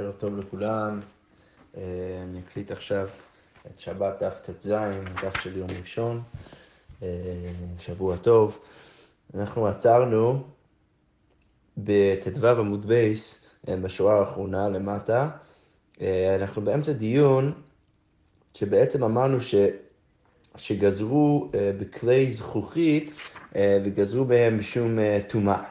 ערב טוב לכולם. אה, אני אקליט עכשיו את שבת דף ט"ז, דף של יום ראשון. אה, שבוע טוב. אנחנו עצרנו בט"ו עמוד בייס, אה, בשורה האחרונה למטה. אנחנו באמצע דיון שבעצם אמרנו ש... שגזרו בכלי זכוכית וגזרו בהם בשום טומאה.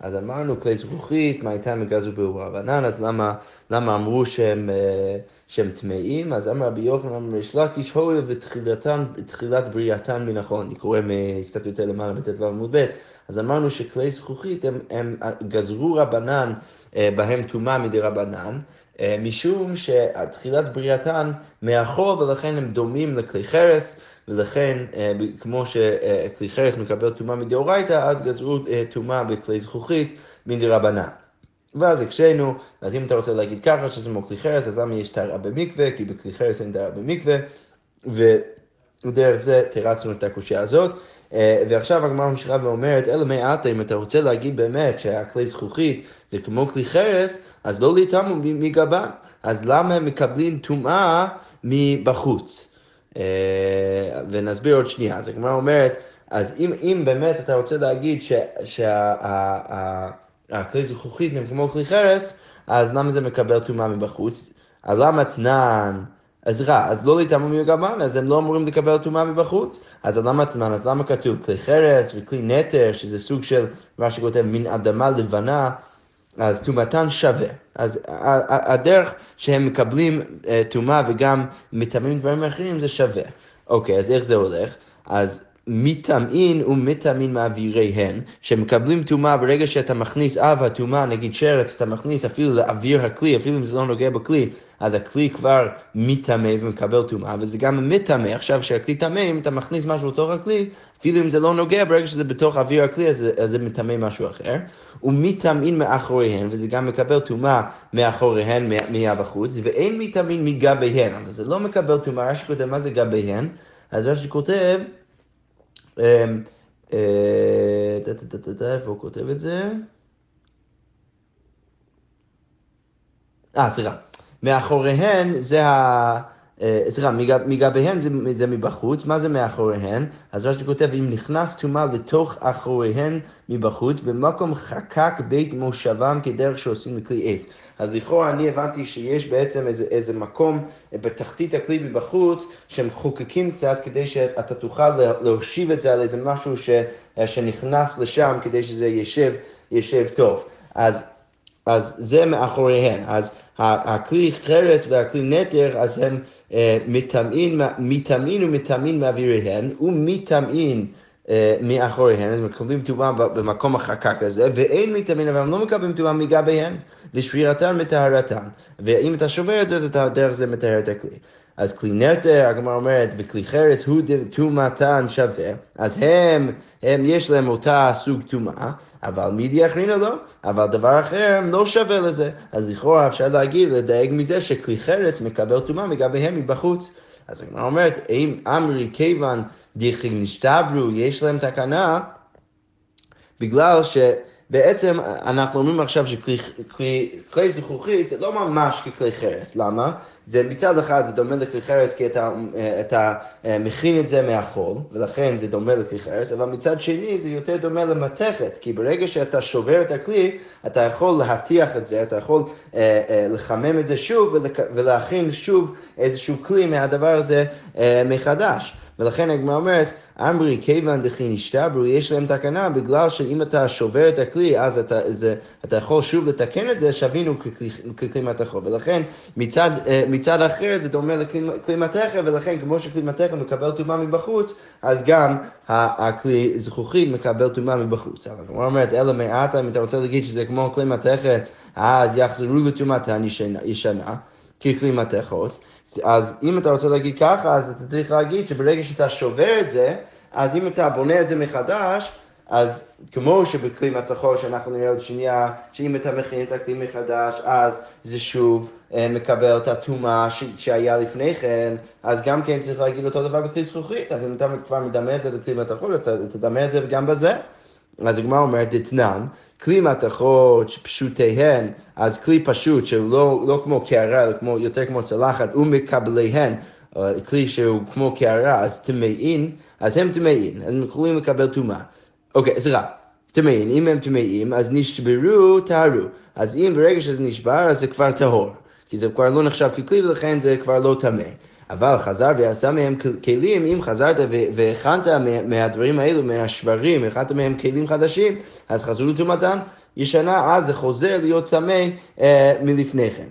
אז אמרנו כלי זכוכית, מה הייתה מגזו ברבנן, אז למה, למה אמרו שהם, אה, שהם טמאים? אז אמר רבי יוחנן, יש לקיש הוי ותחילת בריאתן מן החול. אני קורא קצת יותר למעלה בט"ו עמוד ב', אז אמרנו שכלי זכוכית הם, הם גזרו רבנן אה, בהם טומאה מדי רבנן, אה, משום שתחילת בריאתן מהחול ולכן הם דומים לכלי חרס. ולכן, אה, כמו שכלי חרס מקבל טומאה מדאורייתא, אז גזרו אה, טומאה בכלי זכוכית מדרבנן. ואז הקשינו, אז אם אתה רוצה להגיד ככה, שזה כמו כלי חרס, אז למה יש טהרה במקווה? כי בכלי חרס אין טהרה במקווה, ודרך זה תרצנו את הקושייה הזאת. אה, ועכשיו הגמרא ממשיכה ואומרת, אלא מעטה, אם אתה רוצה להגיד באמת שהכלי זכוכית זה כמו כלי חרס, אז לא להתאמו מגבן. אז למה הם מקבלים טומאה מבחוץ? אה, ונסביר עוד שנייה. אז הגמרא אומרת, אז אם, אם באמת אתה רוצה להגיד שהכלי זכוכית הם כמו כלי חרס, אז למה זה מקבל טומאה מבחוץ? אז למה תנן? אז רע, אז לא להתאמו מגמרן, אז הם לא אמורים לקבל טומאה מבחוץ. אז למה תנן? אז למה כתוב כלי חרס וכלי נטר, שזה סוג של מה שכותב מין אדמה לבנה, אז טומאתן שווה. אז הדרך שהם מקבלים אה, טומאה וגם מטמאים דברים אחרים זה שווה. אוקיי, אז איך זה הולך? אז מטמאין ומטמאין מאוויריהן, שמקבלים טומאה ברגע שאתה מכניס אב הטומאה, נגיד שרץ, אתה מכניס אפילו לאוויר הכלי, אפילו אם זה לא נוגע בכלי, אז הכלי כבר מטמא ומקבל טומאה, וזה גם מטמא, עכשיו שהכלי טמא, אם אתה מכניס משהו לתוך הכלי, אפילו אם זה לא נוגע, ברגע שזה בתוך אוויר הכלי, אז, אז זה מטמא משהו אחר. ומטמאין מאחוריהן, וזה גם מקבל טומאה מאחוריהן, מהבחוץ, ואין מטמאין מגביהן, אבל זה לא מקבל טומאה, רש"י כותב מה זה גביהן, אז רש"י כותב, איפה הוא כותב את זה? אה, סליחה. מאחוריהן זה ה... אה, סליחה, מגביהן זה, זה מבחוץ, מה זה מאחוריהן? אז רש"י כותב, אם נכנס טומאה לתוך אחוריהן מבחוץ, במקום חקק בית מושבם כדרך שעושים לכלי עץ. אז לכאורה אני הבנתי שיש בעצם איזה, איזה מקום בתחתית הכלי מבחוץ, שהם חוקקים קצת כדי שאתה תוכל להושיב את זה על איזה משהו ש, שנכנס לשם כדי שזה יישב, יישב טוב. אז, אז זה מאחוריהן. אז הכלי חרס והכלי נטר, אז הם אה, מטמאין, מטמאין ומטמאין מאוויריהן, ומטמאין מאחוריהן, הם מקבלים טומאה במקום החקק הזה, ואין מטמאין, אבל הם לא מקבלים טומאה מגביהן, ושבירתן מטהרתן. ואם אתה שובר את זה, אז אתה דרך זה מטהר את הכלי. אז כלי נטר, הגמרא אומרת, וכלי חרס הוא טומאתן שווה, אז הם, הם יש להם אותה סוג טומאה, אבל מידי אחרינה לא, אבל דבר אחר לא שווה לזה. אז לכאורה אפשר להגיד, לדייג מזה שכלי חרס מקבל טומאה מגביהם מבחוץ. אז הגמרא אומרת, אמרי כיוון דיכי נשתברו, יש להם תקנה, בגלל ש... בעצם אנחנו אומרים עכשיו שכלי זכוכית זה לא ממש ככלי חרס, למה? זה מצד אחד זה דומה לכלי חרס כי אתה, אתה אה, מכין את זה מהחול, ולכן זה דומה לכלי חרס, אבל מצד שני זה יותר דומה למתכת, כי ברגע שאתה שובר את הכלי, אתה יכול להטיח את זה, אתה יכול אה, אה, לחמם את זה שוב ולהכין שוב איזשהו כלי מהדבר הזה אה, מחדש. ולכן הגמרא אומרת, אמרי כיוון דכי נשתברו, יש להם תקנה בגלל שאם אתה שובר את הכלי, אז אתה, זה, אתה יכול שוב לתקן את זה, שווינו ככלי מתכו. ולכן מצד, אה, מצד אחר זה דומה לכלי מתכו, ולכן כמו שכלי מתכו מקבל טומאה מבחוץ, אז גם הכלי זכוכית מקבל טומאה מבחוץ. אבל הגמרא אומרת, אלא מעטה, אם אתה רוצה להגיד שזה כמו כלי מתכת, אז יחזרו לטומאתן ישנה, ככלי מתכות. אז אם אתה רוצה להגיד ככה, אז אתה צריך להגיד שברגע שאתה שובר את זה, אז אם אתה בונה את זה מחדש, אז כמו שבכלי מתכות שאנחנו נראה עוד שנייה, שאם אתה מכין את הכלי מחדש, אז זה שוב אה, מקבל את הטומאה שהיה לפני כן, אז גם כן צריך להגיד אותו דבר בכלי זכוכית, אז אם אתה כבר מדמה את זה לכלי מתכות, אתה תדמה את זה גם בזה. אז הגמרא אומרת, דתנן, כלי מתכות פשוטיהן, אז כלי פשוט שהוא לא, כמו קערה, אלא כמו, יותר כמו צלחת, ומקבליהן, כלי שהוא כמו קערה, אז טמאין, אז הם טמאין, הם יכולים לקבל טומאה. אוקיי, סליחה. טמאים, אם הם טמאים, אז נשברו, טהרו. אז אם ברגע שזה נשבר, אז זה כבר טהור. כי זה כבר לא נחשב ככלי ולכן זה כבר לא טמא. אבל חזר ועשה מהם כלים, אם חזרת והכנת מהדברים האלו, מהשברים, הכנת מהם כלים חדשים, אז חזרו לטומאתם ישנה, אז זה חוזר להיות טמא אה, מלפני כן.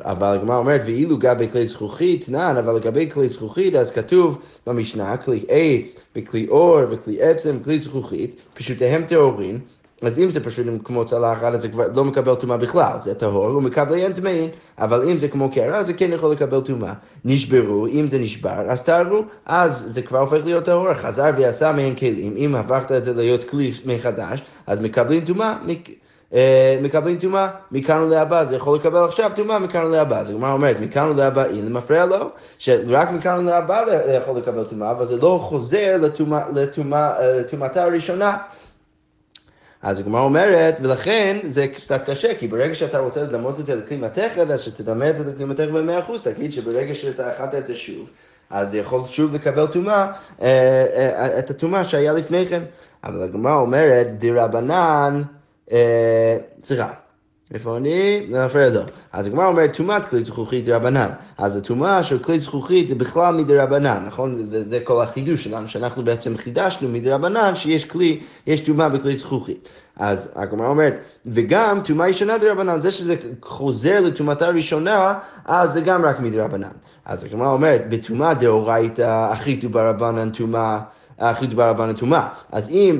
אבל הגמרא אומרת, ואילו גבי כלי זכוכית, נען, אבל לגבי כלי זכוכית, אז כתוב במשנה, כלי עץ, וכלי אור, וכלי עצם, וכלי זכוכית, פשוטיהם טהורין, אז אם זה פשוט כמו צלחת, אז זה כבר לא מקבל טומאה בכלל, זה טהור, הוא מקבל אין טמאין, אבל אם זה כמו קערה, זה כן יכול לקבל טומאה. נשברו, אם זה נשבר, אז טהרו, אז זה כבר הופך להיות טהור, חזר ועשה מהן כלים, אם הפכת את זה להיות כלי מחדש, אז מקבלים טומאה. אה, מקבלים טומאה מכאן ולהבא, זה יכול לקבל עכשיו טומאה מכאן ולהבא. אז הגמרא אומרת, מכאן ולהבא אין מפריע לו, שרק מכאן ולהבא יכול לקבל טומאה, אבל זה לא חוזר לטומאתה הראשונה. אז הגמרא אומרת, ולכן זה קצת קשה, כי ברגע שאתה רוצה לדמות את זה לכלי מתכת, אז שתדמה את זה לכלי מתכת במאה אחוז, תגיד שברגע שאתה אכלת את זה שוב, אז יכול שוב לקבל טומאה, אה, אה, את הטומאה שהיה לפני כן. אבל הגמרא אומרת, דרבנן, אה, סליחה. איפה אני? זה לו. אז הגמרא אומרת, טומאת כלי זכוכית דרבנן. אז הטומאה של כלי זכוכית זה בכלל מדרבנן, נכון? וזה כל החידוש שלנו, שאנחנו בעצם חידשנו מדרבנן שיש כלי, יש טומאה בכלי זכוכית. אז הגמרא אומרת, וגם טומאה ישנה דרבנן, זה שזה חוזר לטומאתה הראשונה, אז זה גם רק מדרבנן. אז הגמרא אומרת, בטומאה דאורייתא הכי טובה רבנן טומאה הכי דבר רבן הטומאה. אז אם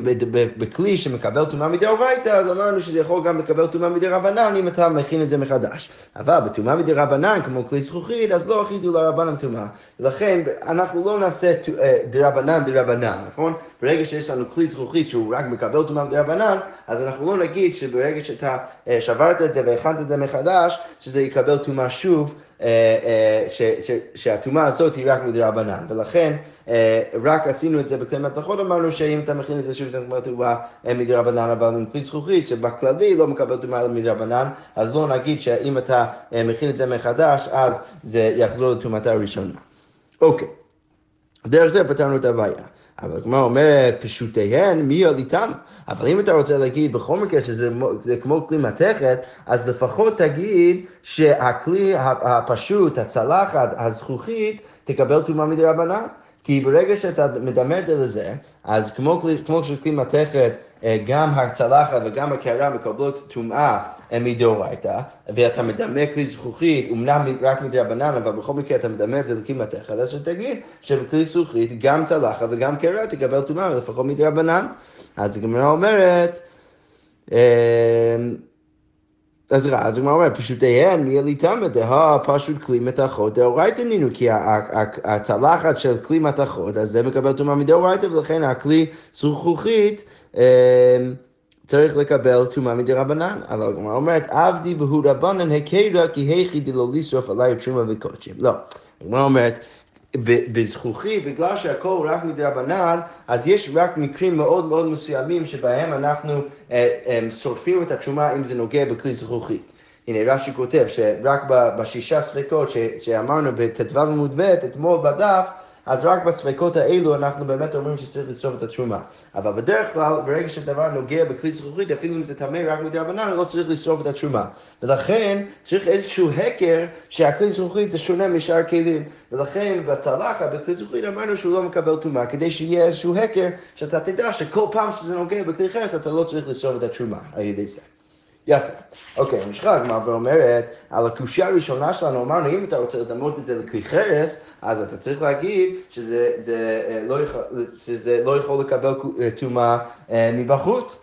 בכלי שמקבל טומאה מדאורייתא, אז אמרנו שזה יכול גם לקבל טומאה מדי רבנן אם אתה מכין את זה מחדש. אבל בטומאה מדי רבנן, כמו כלי זכוכית, אז לא אחידו לרבן הטומאה. ולכן אנחנו לא נעשה אה, דרבנן דרבנן, נכון? ברגע שיש לנו כלי זכוכית שהוא רק מקבל טומאה מדי רבנן, אז אנחנו לא נגיד שברגע שאתה אה, שברת את זה והכנת את זה מחדש, שזה יקבל טומאה שוב. אה, אה, שהטומאה הזאת היא רק מדרבנן, ולכן אה, רק עשינו את זה בכלי מתכות, אמרנו שאם אתה מכין את זה שוב, זה מקבל טומאה מדרבנן, אבל עם כלי זכוכית, שבכללי לא מקבל טומאה מדרבנן, אז לא נגיד שאם אתה מכין את זה מחדש, אז זה יחזור לטומאתה הראשונה. אוקיי. דרך זה פתרנו את הבעיה. אבל הגמרא אומרת, פשוטיהן מי עליתם? אבל אם אתה רוצה להגיד בכל מקרה שזה כמו כלי מתכת, אז לפחות תגיד שהכלי הפשוט, הצלחת, הזכוכית, תקבל טומאה מדי רבנן. כי ברגע שאתה מדמה את זה לזה, אז כמו, כמו שכלי מתכת, אה, גם הצלחת וגם הקערה מקבלות טומאה אה, מדאורייתא, ואתה מדמה כלי זכוכית, אמנם רק מדרבנן, אבל בכל מקרה אתה מדמה את זה לכלי מתכת, אז שתגיד שבכלי זכוכית גם צלחת וגם קערה תקבל טומאה, לפחות מדרבנן. אז הגמרא אומרת, אה, אז רע, אז הגמרא אומרת, פשוטיהן מי אליתם דהה פשוט כלי מתכות דאורייתא נינו, כי הצלחת של כלי מתכות, אז זה מקבל טומאה מדאורייתא, ולכן הכלי זכוכית אמ, צריך לקבל טומאה מדי רבנן. אבל הגמרא אומרת, עבדי בהו רבנן הקרה כי היכי דלא לשרוף עליי תרומה וקודשים. לא, הגמרא אומרת, בזכוכית, בגלל שהכל רק מדי רבנן, אז יש רק מקרים מאוד מאוד מסוימים שבהם אנחנו אה, אה, שורפים את התשומה אם זה נוגע בכלי זכוכית. הנה רש"י כותב שרק בשישה ספקות שאמרנו בט"ו עמוד ב' אתמול בדף, אז רק בספקות האלו אנחנו באמת אומרים שצריך לשרוף את התשומה. אבל בדרך כלל, ברגע שדבר נוגע בכלי זכוכית, אפילו אם זה טמא רק מדי רבנן, לא צריך לשרוף את התשומה. ולכן צריך איזשהו הקר שהכלי זכוכית זה שונה משאר כלים. ולכן בצלחת, בכלי זכוכית, אמרנו שהוא לא מקבל טומאה, כדי שיהיה איזשהו הקר, שאתה תדע שכל פעם שזה נוגע בכלי חרס, אתה לא צריך לשרוף את התשומה על ידי זה. יפה. אוקיי, ממשיכה הגמרא ואומרת, על הקושייה הראשונה שלנו אמרנו, אם אתה רוצה לדמות את זה לכלי חרס, אז אתה צריך להגיד שזה זה, אה, לא, יכול, שזה לא יכול לקבל אה, טומאה אה, מבחוץ.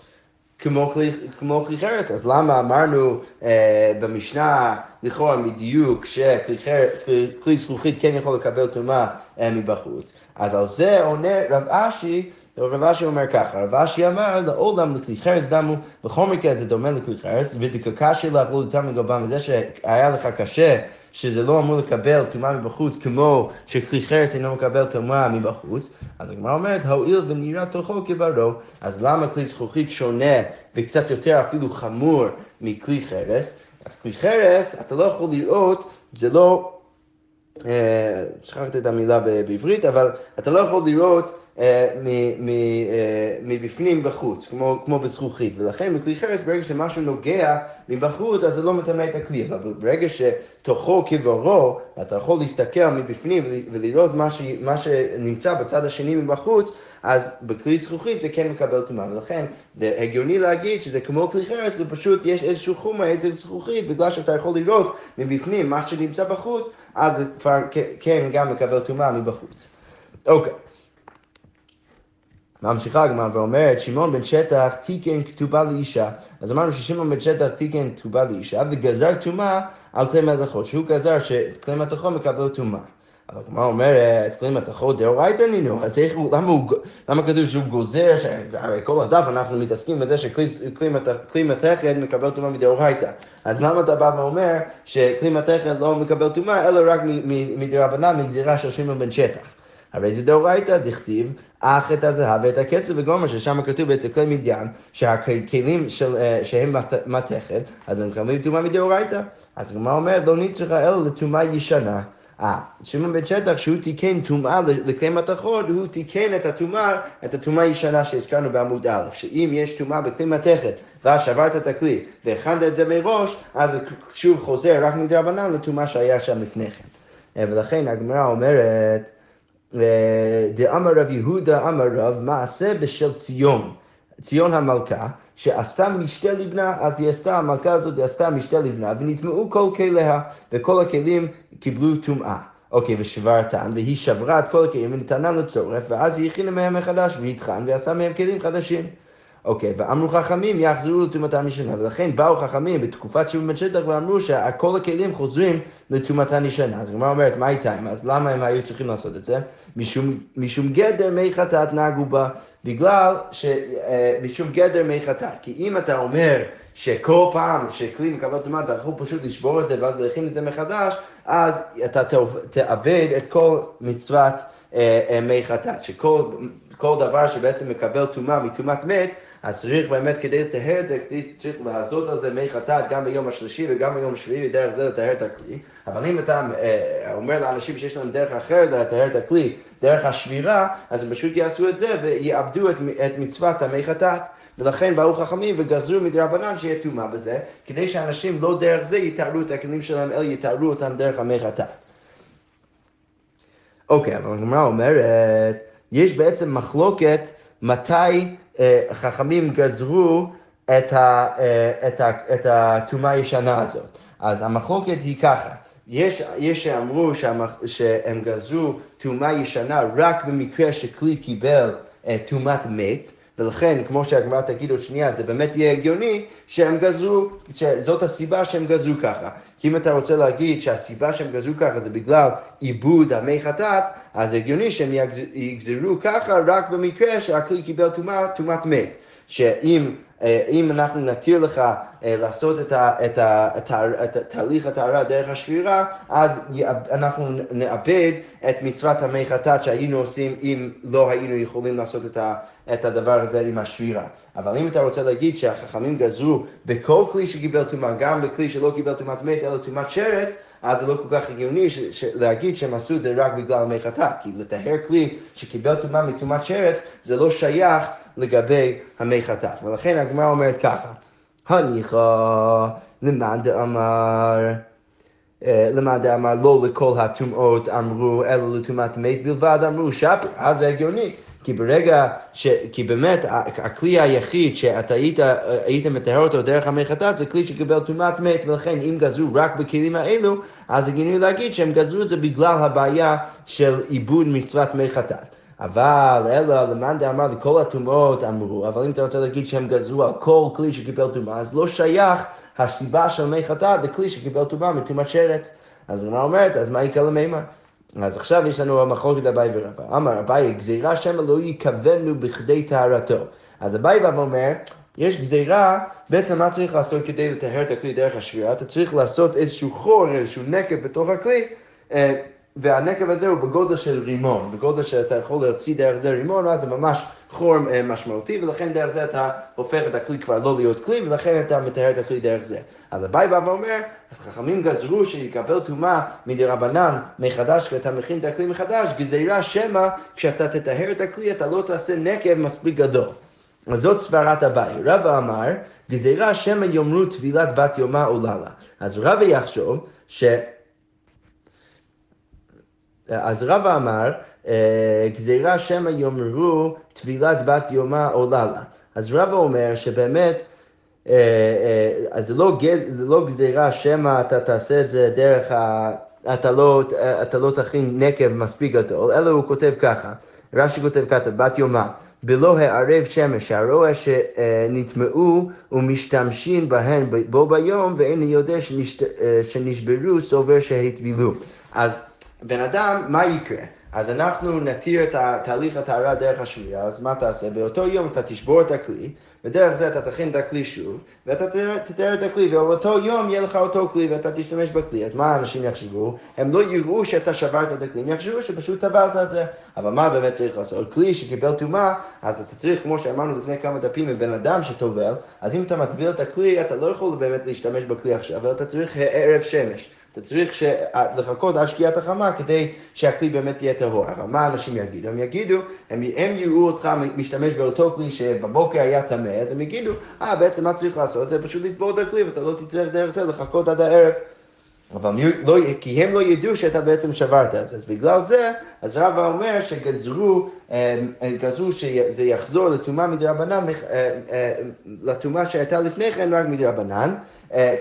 כמו כלי, כמו כלי חרס, אז למה אמרנו אה, במשנה לכאורה מדיוק שכלי זכוכית כן יכול לקבל טומאה אה, מבחוץ? אז על זה עונה רב אשי רב אשי אומר ככה, רב אשי אמר לעולם לכלי חרס דמו, בכל מקרה זה דומה לכלי חרס, ודקקשי לאכלו איתם לגבם, וזה שהיה לך קשה, שזה לא אמור לקבל טומאה מבחוץ, כמו שכלי חרס אינו מקבל טומאה מבחוץ, אז הגמרא אומרת, הואיל ונראה תוכו כברו, אז למה כלי זכוכית שונה וקצת יותר אפילו חמור מכלי חרס? אז כלי חרס, אתה לא יכול לראות, זה לא... אה, שכחתי את המילה בעברית, אבל אתה לא יכול לראות מבפנים בחוץ, כמו, כמו בזכוכית, ולכן בכלי חרס ברגע שמשהו נוגע מבחוץ אז זה לא מטמא את הכלי, אבל ברגע שתוכו כברו, אתה יכול להסתכל מבפנים ולראות מה, ש, מה שנמצא בצד השני מבחוץ, אז בכלי זכוכית זה כן מקבל טומאה, ולכן זה הגיוני להגיד שזה כמו כלי חרס, זה פשוט יש איזשהו חומר אצל זכוכית, בגלל שאתה יכול לראות מבפנים מה שנמצא בחוץ, אז כבר כן גם מקבל טומאה מבחוץ. אוקיי. ממשיכה הגמרא ואומרת, שמעון בן שטח תיקן כתובה לאישה. אז אמרנו ששמעון בן שטח תיקן כתובה לאישה וגזר טומאה על כלי מתכות, שהוא גזר שכלי מתכות מקבלו טומאה. אבל הגמרא אומרת, כלי מתכות דאורייתא נינו, אז איך, למה, הוא, למה כתוב שהוא גוזר, הרי כל הדף אנחנו מתעסקים בזה שכלי מתכת מקבל טומאה מדאורייתא. אז למה אתה בא ואומר שכלי מתכת לא מקבל טומאה, אלא רק מדרבנן, מגזירה של שמעון בן שטח. הרי זה דאורייתא דכתיב, אך את הזהב ואת הכסף וגומר, ששם כתוב אצל כלי מדיין, שהכלים של, אה, שהם מתכת, אז הם מקבלים טומאה מדאורייתא. אז הגמרא אומרת, לא נצטרכה אלא לטומאה ישנה. אה, שמעון בן שטח, שהוא תיקן טומאה לכלי מתכות, הוא תיקן את הטומאה, את הטומאה הישנה שהזכרנו בעמוד א', שאם יש טומאה בכלי מתכת, ואז שברת את הכלי והכנת את זה מראש, אז שוב חוזר רק מדרבנן לטומאה שהיה שם לפני כן. אה, ולכן הגמרא אומרת, דאמר רב יהודה אמר רב מעשה בשל ציון, ציון המלכה, שעשתה משתה לבנה, אז היא עשתה, המלכה הזאת עשתה משתה לבנה, ונטמעו כל כליה, וכל הכלים קיבלו טומאה. אוקיי, ושברתן, והיא שברה את כל הכלים ונתנה לצורף, ואז היא הכינה מהם מחדש, והטחן, ועשה מהם כלים חדשים. אוקיי, ואמרו חכמים יחזרו לטומאתם ישנה, ולכן באו חכמים בתקופת שבעים בן שטח ואמרו שכל הכלים חוזרים לטומאתם ישנה. אז הגמרא אומרת, מה איתם? אז למה הם היו צריכים לעשות את זה? משום, משום גדר מי חטאת נהגו בה, בגלל ש... אה, משום גדר מי חטאת. כי אם אתה אומר שכל פעם שכלי מקבל טומאה אתה יכול פשוט לשבור את זה ואז להכין את זה מחדש, אז אתה תאבד את כל מצוות אה, אה, מי חטאת. שכל כל דבר שבעצם מקבל טומאה מטומאת מת, אז צריך באמת כדי לטהר את זה, צריך לעשות על זה מי חטאת גם ביום השלישי וגם ביום השביעי, ודרך זה לטהר את הכלי. אבל אם אתה אה, אומר לאנשים שיש להם דרך אחרת לטהר את הכלי, דרך השבירה, אז הם פשוט יעשו את זה ויאבדו את, את מצוות המי חטאת. ולכן באו חכמים וגזרו מדרבנן שיהיה טומאה בזה, כדי שאנשים לא דרך זה יטהרו את הכלים שלהם, אלא יטהרו אותם דרך המי חטאת. אוקיי, אבל הגמרא אומרת, יש בעצם מחלוקת מתי אה, חכמים גזרו את, אה, את, את הטומאה הישנה הזאת. אז המחלוקת היא ככה, יש, יש שאמרו שהמח, שהם גזרו טומאה ישנה רק במקרה שכלי קיבל אה, טומאת מת, ולכן, כמו שהגמרא תגיד עוד שנייה, זה באמת יהיה הגיוני שהם גזרו, שזאת הסיבה שהם גזרו ככה. כי אם אתה רוצה להגיד שהסיבה שהם גזרו ככה זה בגלל עיבוד המי חטאת, אז הגיוני שהם יגזרו ככה רק במקרה שהכלי קיבל טומאת מת. שאם אם אנחנו נתיר לך אה, לעשות את, תהליך הטהרה דרך השבירה, אז אנחנו נאבד את מצוות המי חטאת שהיינו עושים אם לא היינו יכולים לעשות את, את הדבר הזה עם השבירה. אבל אם אתה רוצה להגיד שהחכמים גזרו בכל כלי שקיבל טומאה, גם בכלי שלא קיבל טומאת מת, אלא טומאת שרץ, אז זה לא כל כך הגיוני ש- ש- להגיד שהם עשו את זה רק בגלל מי חטאת, כי לטהר כלי שקיבל טומאה מטומאת שרץ, זה לא שייך לגבי המי חטאת. ולכן הגמרא אומרת ככה, הניחא למאן דאמר אה, למאן דאמר לא לכל הטומאות אמרו אלא לטומאת מת בלבד אמרו שפר, אז זה הגיוני. כי ברגע, ש... כי באמת הכלי היחיד שאתה היית, היית מטהר אותו דרך המי חטאת זה כלי שקיבל טומאת מת ולכן אם גזרו רק בכלים האלו אז הגיוני להגיד שהם גזרו את זה בגלל הבעיה של עיבוד מצוות מי חטאת. אבל אלא למאן דאמר לכל הטומאות אמרו, אבל אם אתה רוצה להגיד שהם גזרו על כל כלי שקיבל טומאה, אז לא שייך הסיבה של מי חטאת לכלי שקיבל טומאה מטומאת שרץ. אז הגמרא אומרת, אז מה יקרה למימר? אז עכשיו יש לנו המחלוקת אביי ורבא. אמר אביי, גזירה שמא לא יכוונו בכדי טהרתו. אז אביי בא ואומר, יש גזירה, בעצם מה צריך לעשות כדי לטהר את הכלי דרך השבירה? אתה צריך לעשות איזשהו חור, איזשהו נקב בתוך הכלי. והנקב הזה הוא בגודל של רימון, בגודל שאתה יכול להוציא דרך זה רימון, אז זה ממש חור אה, משמעותי, ולכן דרך זה אתה הופך את הכלי כבר לא להיות כלי, ולכן אתה מטהר את הכלי דרך זה. אז אביי בא ואומר, חכמים גזרו שיקבל טומאה מדי רבנן מחדש, כשאתה מכין את הכלי מחדש, גזירה שמא כשאתה תטהר את הכלי אתה לא תעשה נקב מספיק גדול. אז זאת סברת אביי. רבא אמר, גזירה שמא יאמרו טבילת בת יומה עולה לה. אז רבא יחשוב ש... אז רבא אמר, אה, גזירה שמא יאמרו טבילת בת יומה עולה לה. אז רבא אומר שבאמת, אה, אה, אז לא, זה לא גזירה שמא אתה תעשה את זה דרך ה... אתה לא, אתה לא תכין נקב מספיק גדול, אלא הוא כותב ככה, רש"י כותב ככה, בת יומה, בלא הערב שמש, שהרוע שנטמעו ומשתמשים בהן בו ביום, ואין יודע שנשברו סובר שהטבילו. אז בן אדם, מה יקרה? אז אנחנו נתיר את תהליך הטהרה דרך השביעה, אז מה תעשה? באותו יום אתה תשבור את הכלי, ודרך זה אתה תכין את הכלי שוב, ואתה תתאר את הכלי, ובאותו יום יהיה לך אותו כלי ואתה תשתמש בכלי. אז מה אנשים יחשבו? הם לא יראו שאתה שברת את הכלי, הם יחשבו שפשוט טבעת את זה. אבל מה באמת צריך לעשות? כלי שקיבל טומאה, אז אתה צריך, כמו שאמרנו לפני כמה דפים, מבן אדם שטובל, אז אם אתה מטביל את הכלי, אתה לא יכול באמת להשתמש בכלי עכשיו, אבל אתה צריך ערב שמש. אתה צריך ש... לחכות עד שקיעת החמה כדי שהכלי באמת יהיה טהור. אבל מה אנשים יגידו? הם יגידו, הם, הם יראו אותך משתמש באותו כלי שבבוקר היה טמא, אז הם יגידו, אה, בעצם מה צריך לעשות? זה פשוט לטבור את הכלי ואתה לא תצטרך דרך זה לחכות עד הערב. אבל לא, כי הם לא ידעו שאתה בעצם שברת את זה. אז בגלל זה, אז רבא אומר שגזרו, אה, גזרו שזה יחזור לטומאה מדרבנן, אה, אה, לטומאה שהייתה לפני כן רק מדרבנן.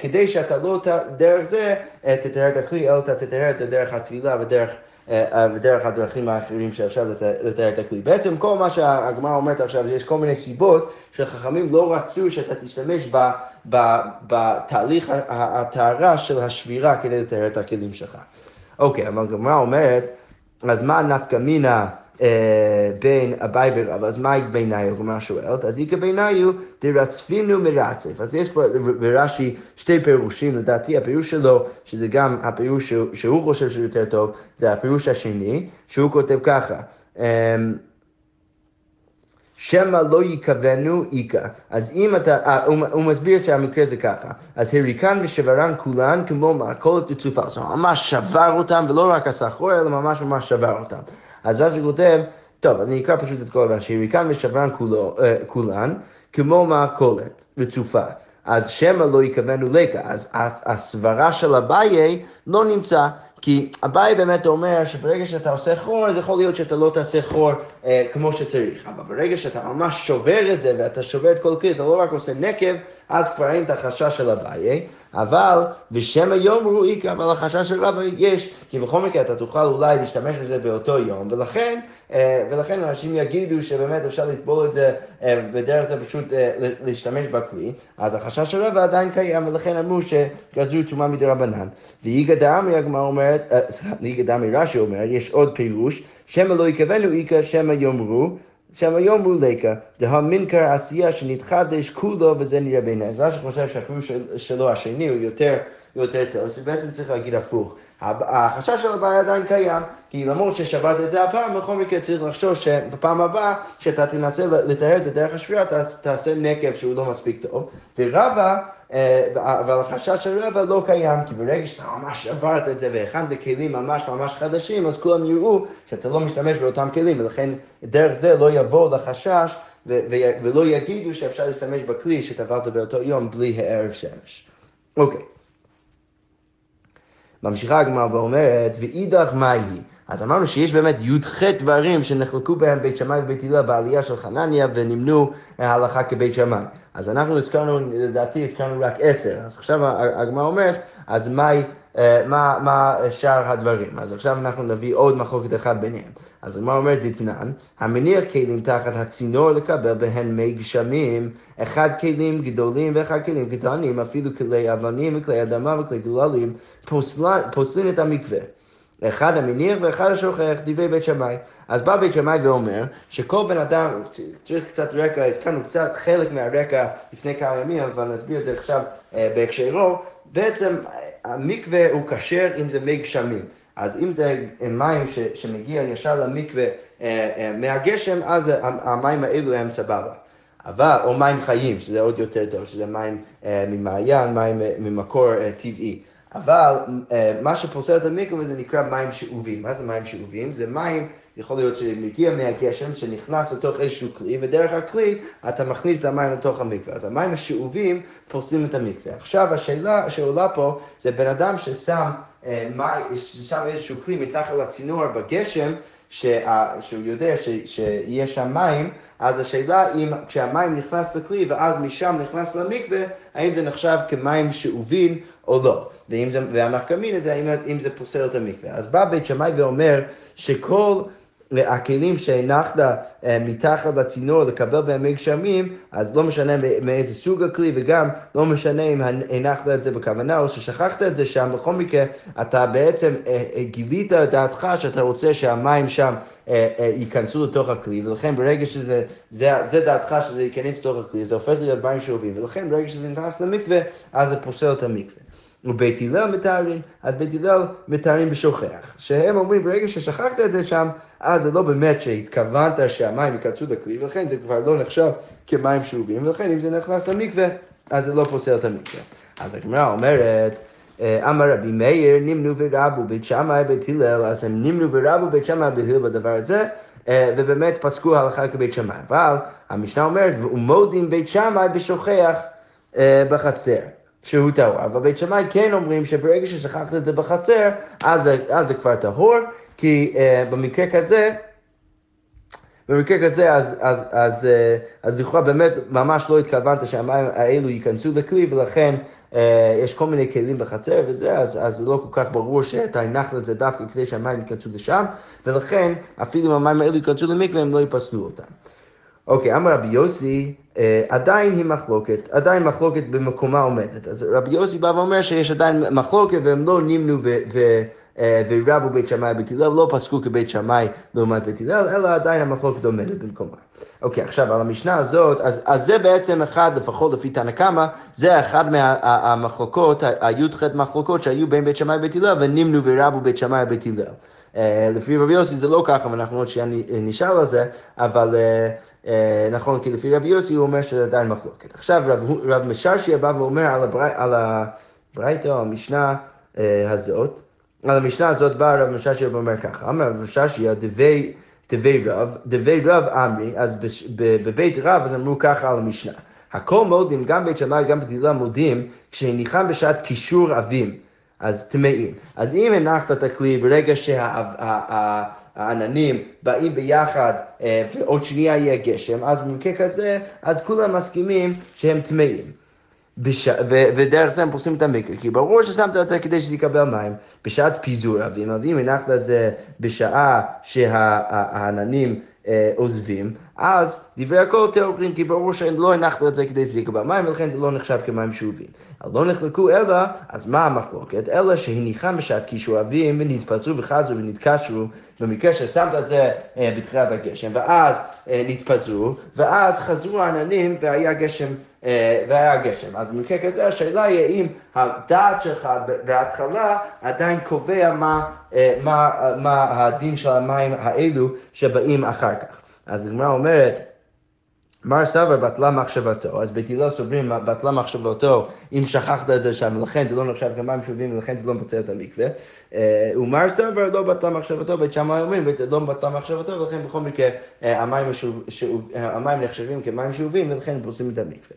כדי שאתה לא דרך זה תתאר את הכלי, אלא אתה תתאר את זה דרך התפילה ודרך... ודרך הדרכים האחרים שאפשר לתאר את הכלי. בעצם כל מה שהגמרא אומרת עכשיו, יש כל מיני סיבות שחכמים לא רצו שאתה תשתמש בתהליך הטהרה של השבירה כדי לתאר את הכלים שלך. אוקיי, אבל הגמרא אומרת, אז מה נפקא מינה בין אביי ורב, אז מהי ביניו, הגמרא שואלת, אז איכא ביניו דרצפינו מרצף. אז יש פה ברש"י שתי פירושים, לדעתי הפירוש שלו, שזה גם הפירוש שהוא חושב שהוא יותר טוב, זה הפירוש השני, שהוא כותב ככה. אמ, שמא לא יכוונו איכה. אז אם אתה, אה, הוא, הוא מסביר שהמקרה זה ככה, אז הריקן ושברן כולן כמו מעקולת וצופה, זאת אומרת, ממש שבר אותם, ולא רק עשה חור, אלא ממש ממש שבר אותם. אז רש"י כותב, טוב, אני אקרא פשוט את כל הרש"י, ריקן ושברן אה, כולן כמו מעקולת וצופה. אז שמא לא יכוונו לקה, אז הסברה של אביי לא נמצא, כי אביי באמת אומר שברגע שאתה עושה חור, אז יכול להיות שאתה לא תעשה חור אה, כמו שצריך, אבל ברגע שאתה ממש שובר את זה ואתה שובר את כל כלי, אתה לא רק עושה נקב, אז כבר אין את החשש של אביי. אבל בשם היום הוא איכה, אבל החשש של רבא יש, כי בכל מקרה אתה תוכל אולי להשתמש בזה באותו יום, ולכן, אה, ולכן אנשים יגידו שבאמת אפשר לטבול את זה אה, בדרך זה פשוט אה, להשתמש בכלי, אז החשש של רבא עדיין קיים, ולכן אמרו שגזרו טומאה מדי רבנן. ואיגא דאמרי הגמרא אומרת, סליחה, איגא דאמרי רש"י אומר, יש עוד פירוש, שמא לא יכוונו איכה, שמא יאמרו, שם היום הוא לקה, דהמינקר עשייה שנתחדש כולו וזה נראה בעיני. אז רש"י חושב שהפירוש שלו השני הוא יותר, יותר טוב, אז בעצם צריך להגיד הפוך. החשש של הבעיה עדיין קיים, כי למרות ששברת את זה הפעם, בכל מקרה צריך לחשוב שבפעם הבאה שאתה תנסה לתאר את זה דרך השבירה, תעשה נקב שהוא לא מספיק טוב. ורבא, אה, אבל החשש של רבא לא קיים, כי ברגע שאתה ממש שברת את זה והכנת כלים ממש ממש חדשים, אז כולם יראו שאתה לא משתמש באותם כלים, ולכן דרך זה לא יבוא לחשש ולא יגידו שאפשר להשתמש בכלי שטבלת באותו יום בלי הערב שמש. אוקיי. Okay. ממשיכה הגמרא ואומרת, ואידך מהי? אז אמרנו שיש באמת י"ח דברים שנחלקו בהם בית שמאי ובית הלל בעלייה של חנניה ונמנו ההלכה כבית שמאי. אז אנחנו הזכרנו, לדעתי הזכרנו רק עשר. אז עכשיו הגמרא אומרת, אז מהי... אה, מה, מה שאר הדברים. אז עכשיו אנחנו נביא עוד מחלוקת אחת ביניהם. אז הגמרא אומרת דתנן, המניח כלים תחת הצינור לקבל בהן מי גשמים, אחד כלים גדולים ואחד כלים קטנים, אפילו כלי אבנים וכלי אדמה וכלי גללים, פוסלין את המקווה. אחד המניח ואחד השוכח, דברי בית שמאי. אז בא בית שמאי ואומר שכל בן אדם, צריך קצת רקע, הזכרנו קצת חלק מהרקע לפני כמה ימים, אבל נסביר את זה עכשיו אה, בהקשרו. בעצם המקווה הוא כשר אם זה מי גשמים. אז אם זה מים ש, שמגיע ישר למקווה אה, אה, מהגשם, אז המים האלו הם סבבה. אבל, או מים חיים, שזה עוד יותר טוב, שזה מים אה, ממעיין, מים אה, ממקור אה, טבעי. אבל אה, מה שפוסל את המקווה זה נקרא מים שאובים. מה זה מים שאובים? זה מים, יכול להיות שמגיע מהגשם, שנכנס לתוך איזשהו כלי, ודרך הכלי אתה מכניס את המים לתוך המקווה. אז המים השאובים פוסלים את המקווה. עכשיו השאלה שעולה פה זה בן אדם ששם, אה, מי, ששם איזשהו כלי מתחת לצינור בגשם, שה, שהוא יודע ש, שיש שם מים, אז השאלה אם כשהמים נכנס לכלי ואז משם נכנס למקווה, האם זה נחשב כמים שאובים או לא. ואם זה, והנפקא מינא זה האם, אם זה פוסל את המקווה. אז בא בית שמאי ואומר שכל... הכלים שהנחת אה, מתחת לצינור לקבל בהם מי גשמים, אז לא משנה מאיזה סוג הכלי וגם לא משנה אם הנחת את זה בכוונה או ששכחת את זה שם, בכל מקרה אתה בעצם אה, אה, גילית את דעתך שאתה רוצה שהמים שם ייכנסו לתוך הכלי, ולכן ברגע שזה, זה, זה דעתך שזה ייכנס לתוך הכלי, זה הופך להיות מים שאובים, ולכן ברגע שזה נכנס למקווה, אז זה פוסל את המקווה. ובית הלל מתארים, אז בית הלל מתארים בשוכח. שהם אומרים, ברגע ששכחת את זה שם, אז זה לא באמת שהתכוונת שהמים ייכנסו לכלי, ולכן זה כבר לא נחשב כמים שאובים, ולכן אם זה נכנס למקווה, אז זה לא פוסל את המקווה. אז הגמרא אומרת, אה, אמר רבי מאיר, נמנו ורבו בית שמאי בית הלל, אז הם נמנו ורבו בית שמאי בית הלל בדבר הזה, אה, ובאמת פסקו הלכה כבית שמאי. אבל המשנה אומרת, ומודים בית שמאי בשוכח אה, בחצר. שהוא טהור. אבל בית שמאי כן אומרים שברגע ששכחת את זה בחצר, אז, אז זה כבר טהור, כי uh, במקרה כזה, במקרה כזה, אז, אז, אז, לכאורה באמת ממש לא התכוונת שהמים האלו ייכנסו לכלי, ולכן uh, יש כל מיני כלים בחצר וזה, אז, אז לא כל כך ברור שאתה הנחת את זה דווקא כדי שהמים ייכנסו לשם, ולכן אפילו אם המים האלו ייכנסו למקווה, הם לא יפסלו אותם. אוקיי, אמר רבי יוסי, אה, עדיין היא מחלוקת, עדיין מחלוקת במקומה עומדת. אז רבי יוסי בא ואומר שיש עדיין מחלוקת והם לא נמנו אה, ורבו בית שמאי בית הלל, לא פסקו כבית שמאי לעומת בית הלל, אלא עדיין המחלוקת עומדת במקומה. אוקיי, עכשיו על המשנה הזאת, אז, אז זה בעצם אחד, לפחות לפי תנא קמא, זה אחד מהמחלוקות, הי"ח מחלוקות שהיו בין בית שמאי ובית הלל, ונמנו ורבו בית שמאי ובית הלל. אה, לפי רבי יוסי זה לא ככה, ואנחנו עוד שנייה נשאל על זה, אבל אה, נכון, כי לפי רבי יוסי הוא אומר שזה עדיין מחלוקת. עכשיו רב, רב מששיה בא ואומר על, הבר, על הברייתא, המשנה הזאת, על המשנה הזאת בא רב מששיה ואומר ככה, אמר רב מששיה דבי, דבי רב, דבי רב אמרי, אז בבית רב אז אמרו ככה על המשנה. הכל מודים, גם בית שמאי, גם בדילה מודים, כשהניחם בשעת קישור אבים, אז טמאים. אז אם הנחת את הכלי ברגע שהעננים באים ביחד אה, ועוד שנייה יהיה גשם, אז במקרה כזה, אז כולם מסכימים שהם טמאים. בש... ו... ודרך זה הם פוסלים את המקרה, כי ברור ששמת את זה כדי שזה יקבל מים בשעת פיזור אבים, אבים הנחת את זה בשעה שהעננים אה, עוזבים, אז דברי הכל טהורים, כי ברור שלא הנחת את זה כדי שזה יקבל מים, ולכן זה לא נחשב כמים שאובים. לא נחלקו אלא, אז מה המחלוקת? אלא שהניחם בשעת קישור אבים, ונתפצו וחזרו ונתקשרו, במקרה ששמת את זה אה, בתחילת הגשם, ואז אה, נתפזרו, ואז חזרו העננים והיה גשם. אה, והיה גשם. אז במקרה כזה השאלה היא האם הדעת שלך בהתחלה עדיין קובע מה, מה, מה הדין של המים האלו שבאים אחר כך. אז הגמרא אומרת, מר סבר בטלה מחשבתו, אז בית הלל סוברים בטלה מחשבתו אם שכחת את זה שם, ולכן זה לא נחשב כמים שווים ולכן זה לא מפוצל את המקווה. אה, ומר סבר לא בטלה מחשבתו, בית שמאי אומרים לא בטלה מחשבתו, ולכן בכל מקרה המים נחשבים כמים שאובים ולכן פוסלים את המקווה.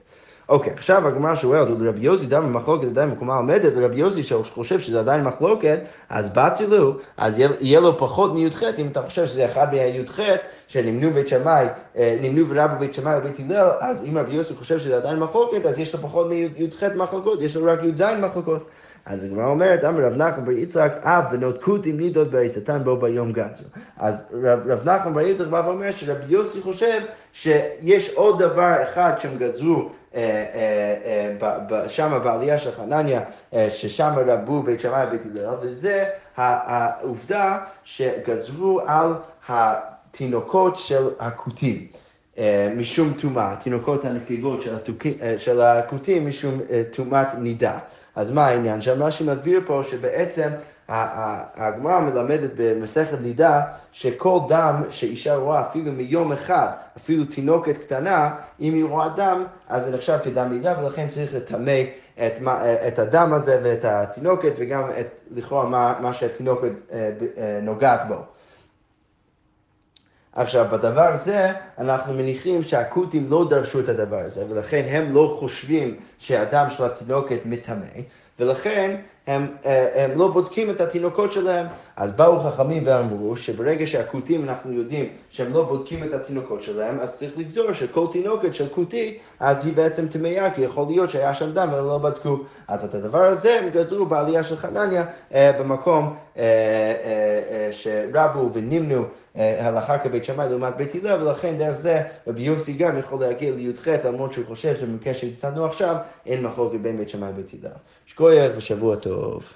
אוקיי, עכשיו הגמרא שואלת, רבי יוסי דם במחלוקת עדיין במקומה עומדת, רבי יוסי שחושב שזה עדיין מחלוקת, אז לו, אז יהיה לו פחות מי"ח, אם אתה חושב שזה אחד מהי"ח, שנמנו בית שמאי, אה, נמנו ורבו בית שמאי ובית הלל, אז אם רבי יוסי חושב שזה עדיין מחלוקת, אז יש לו פחות מי"ח מחלוקות, יש לו רק י"ז מחלוקות. אז הגמרא אומרת, אמר רב נחמן בר יצחק, אף בנות כותים נידות בעיסתן בו ביום גזו. אז רב, רב נחמן בר יצחק בא ואומר שרבי יוסי חושב שיש עוד דבר אחד שהם גזרו שם בעלייה של חנניה, ששם רבו בית שמאי ובית הלל, וזה העובדה שגזרו על התינוקות של הכותים. משום טומאה, התינוקות הנקבות של הכותים משום טומאת נידה. אז מה העניין? שם רש"י מסביר פה שבעצם הגמרא מלמדת במסכת נידה שכל דם שאישה רואה אפילו מיום אחד, אפילו תינוקת קטנה, אם היא רואה דם, אז זה נחשב כדם נידה ולכן צריך לטמא את, את הדם הזה ואת התינוקת וגם את לכאורה מה, מה שהתינוקת נוגעת בו. עכשיו, בדבר הזה, אנחנו מניחים שהכותים לא דרשו את הדבר הזה, ולכן הם לא חושבים שהדם של התינוקת מטמא, ולכן הם, אה, הם לא בודקים את התינוקות שלהם. אז באו חכמים ואמרו שברגע שהכותים, אנחנו יודעים שהם לא בודקים את התינוקות שלהם, אז צריך לגזור שכל תינוקת של כותי, אז היא בעצם טמאה, כי יכול להיות שהיה שם דם והם לא בדקו. אז את הדבר הזה הם גזרו בעלייה של חנניה אה, במקום אה, שרבו ונמנו הלכה כבית שמאי לעומת בית הלל, ולכן דרך זה רבי יוסי גם יכול להגיע לי"ח, למרות שהוא חושב שבמקרה שהתנו עכשיו, אין מחלוקת בין בית שמאי ובית הלל. שכוייך ושבוע טוב.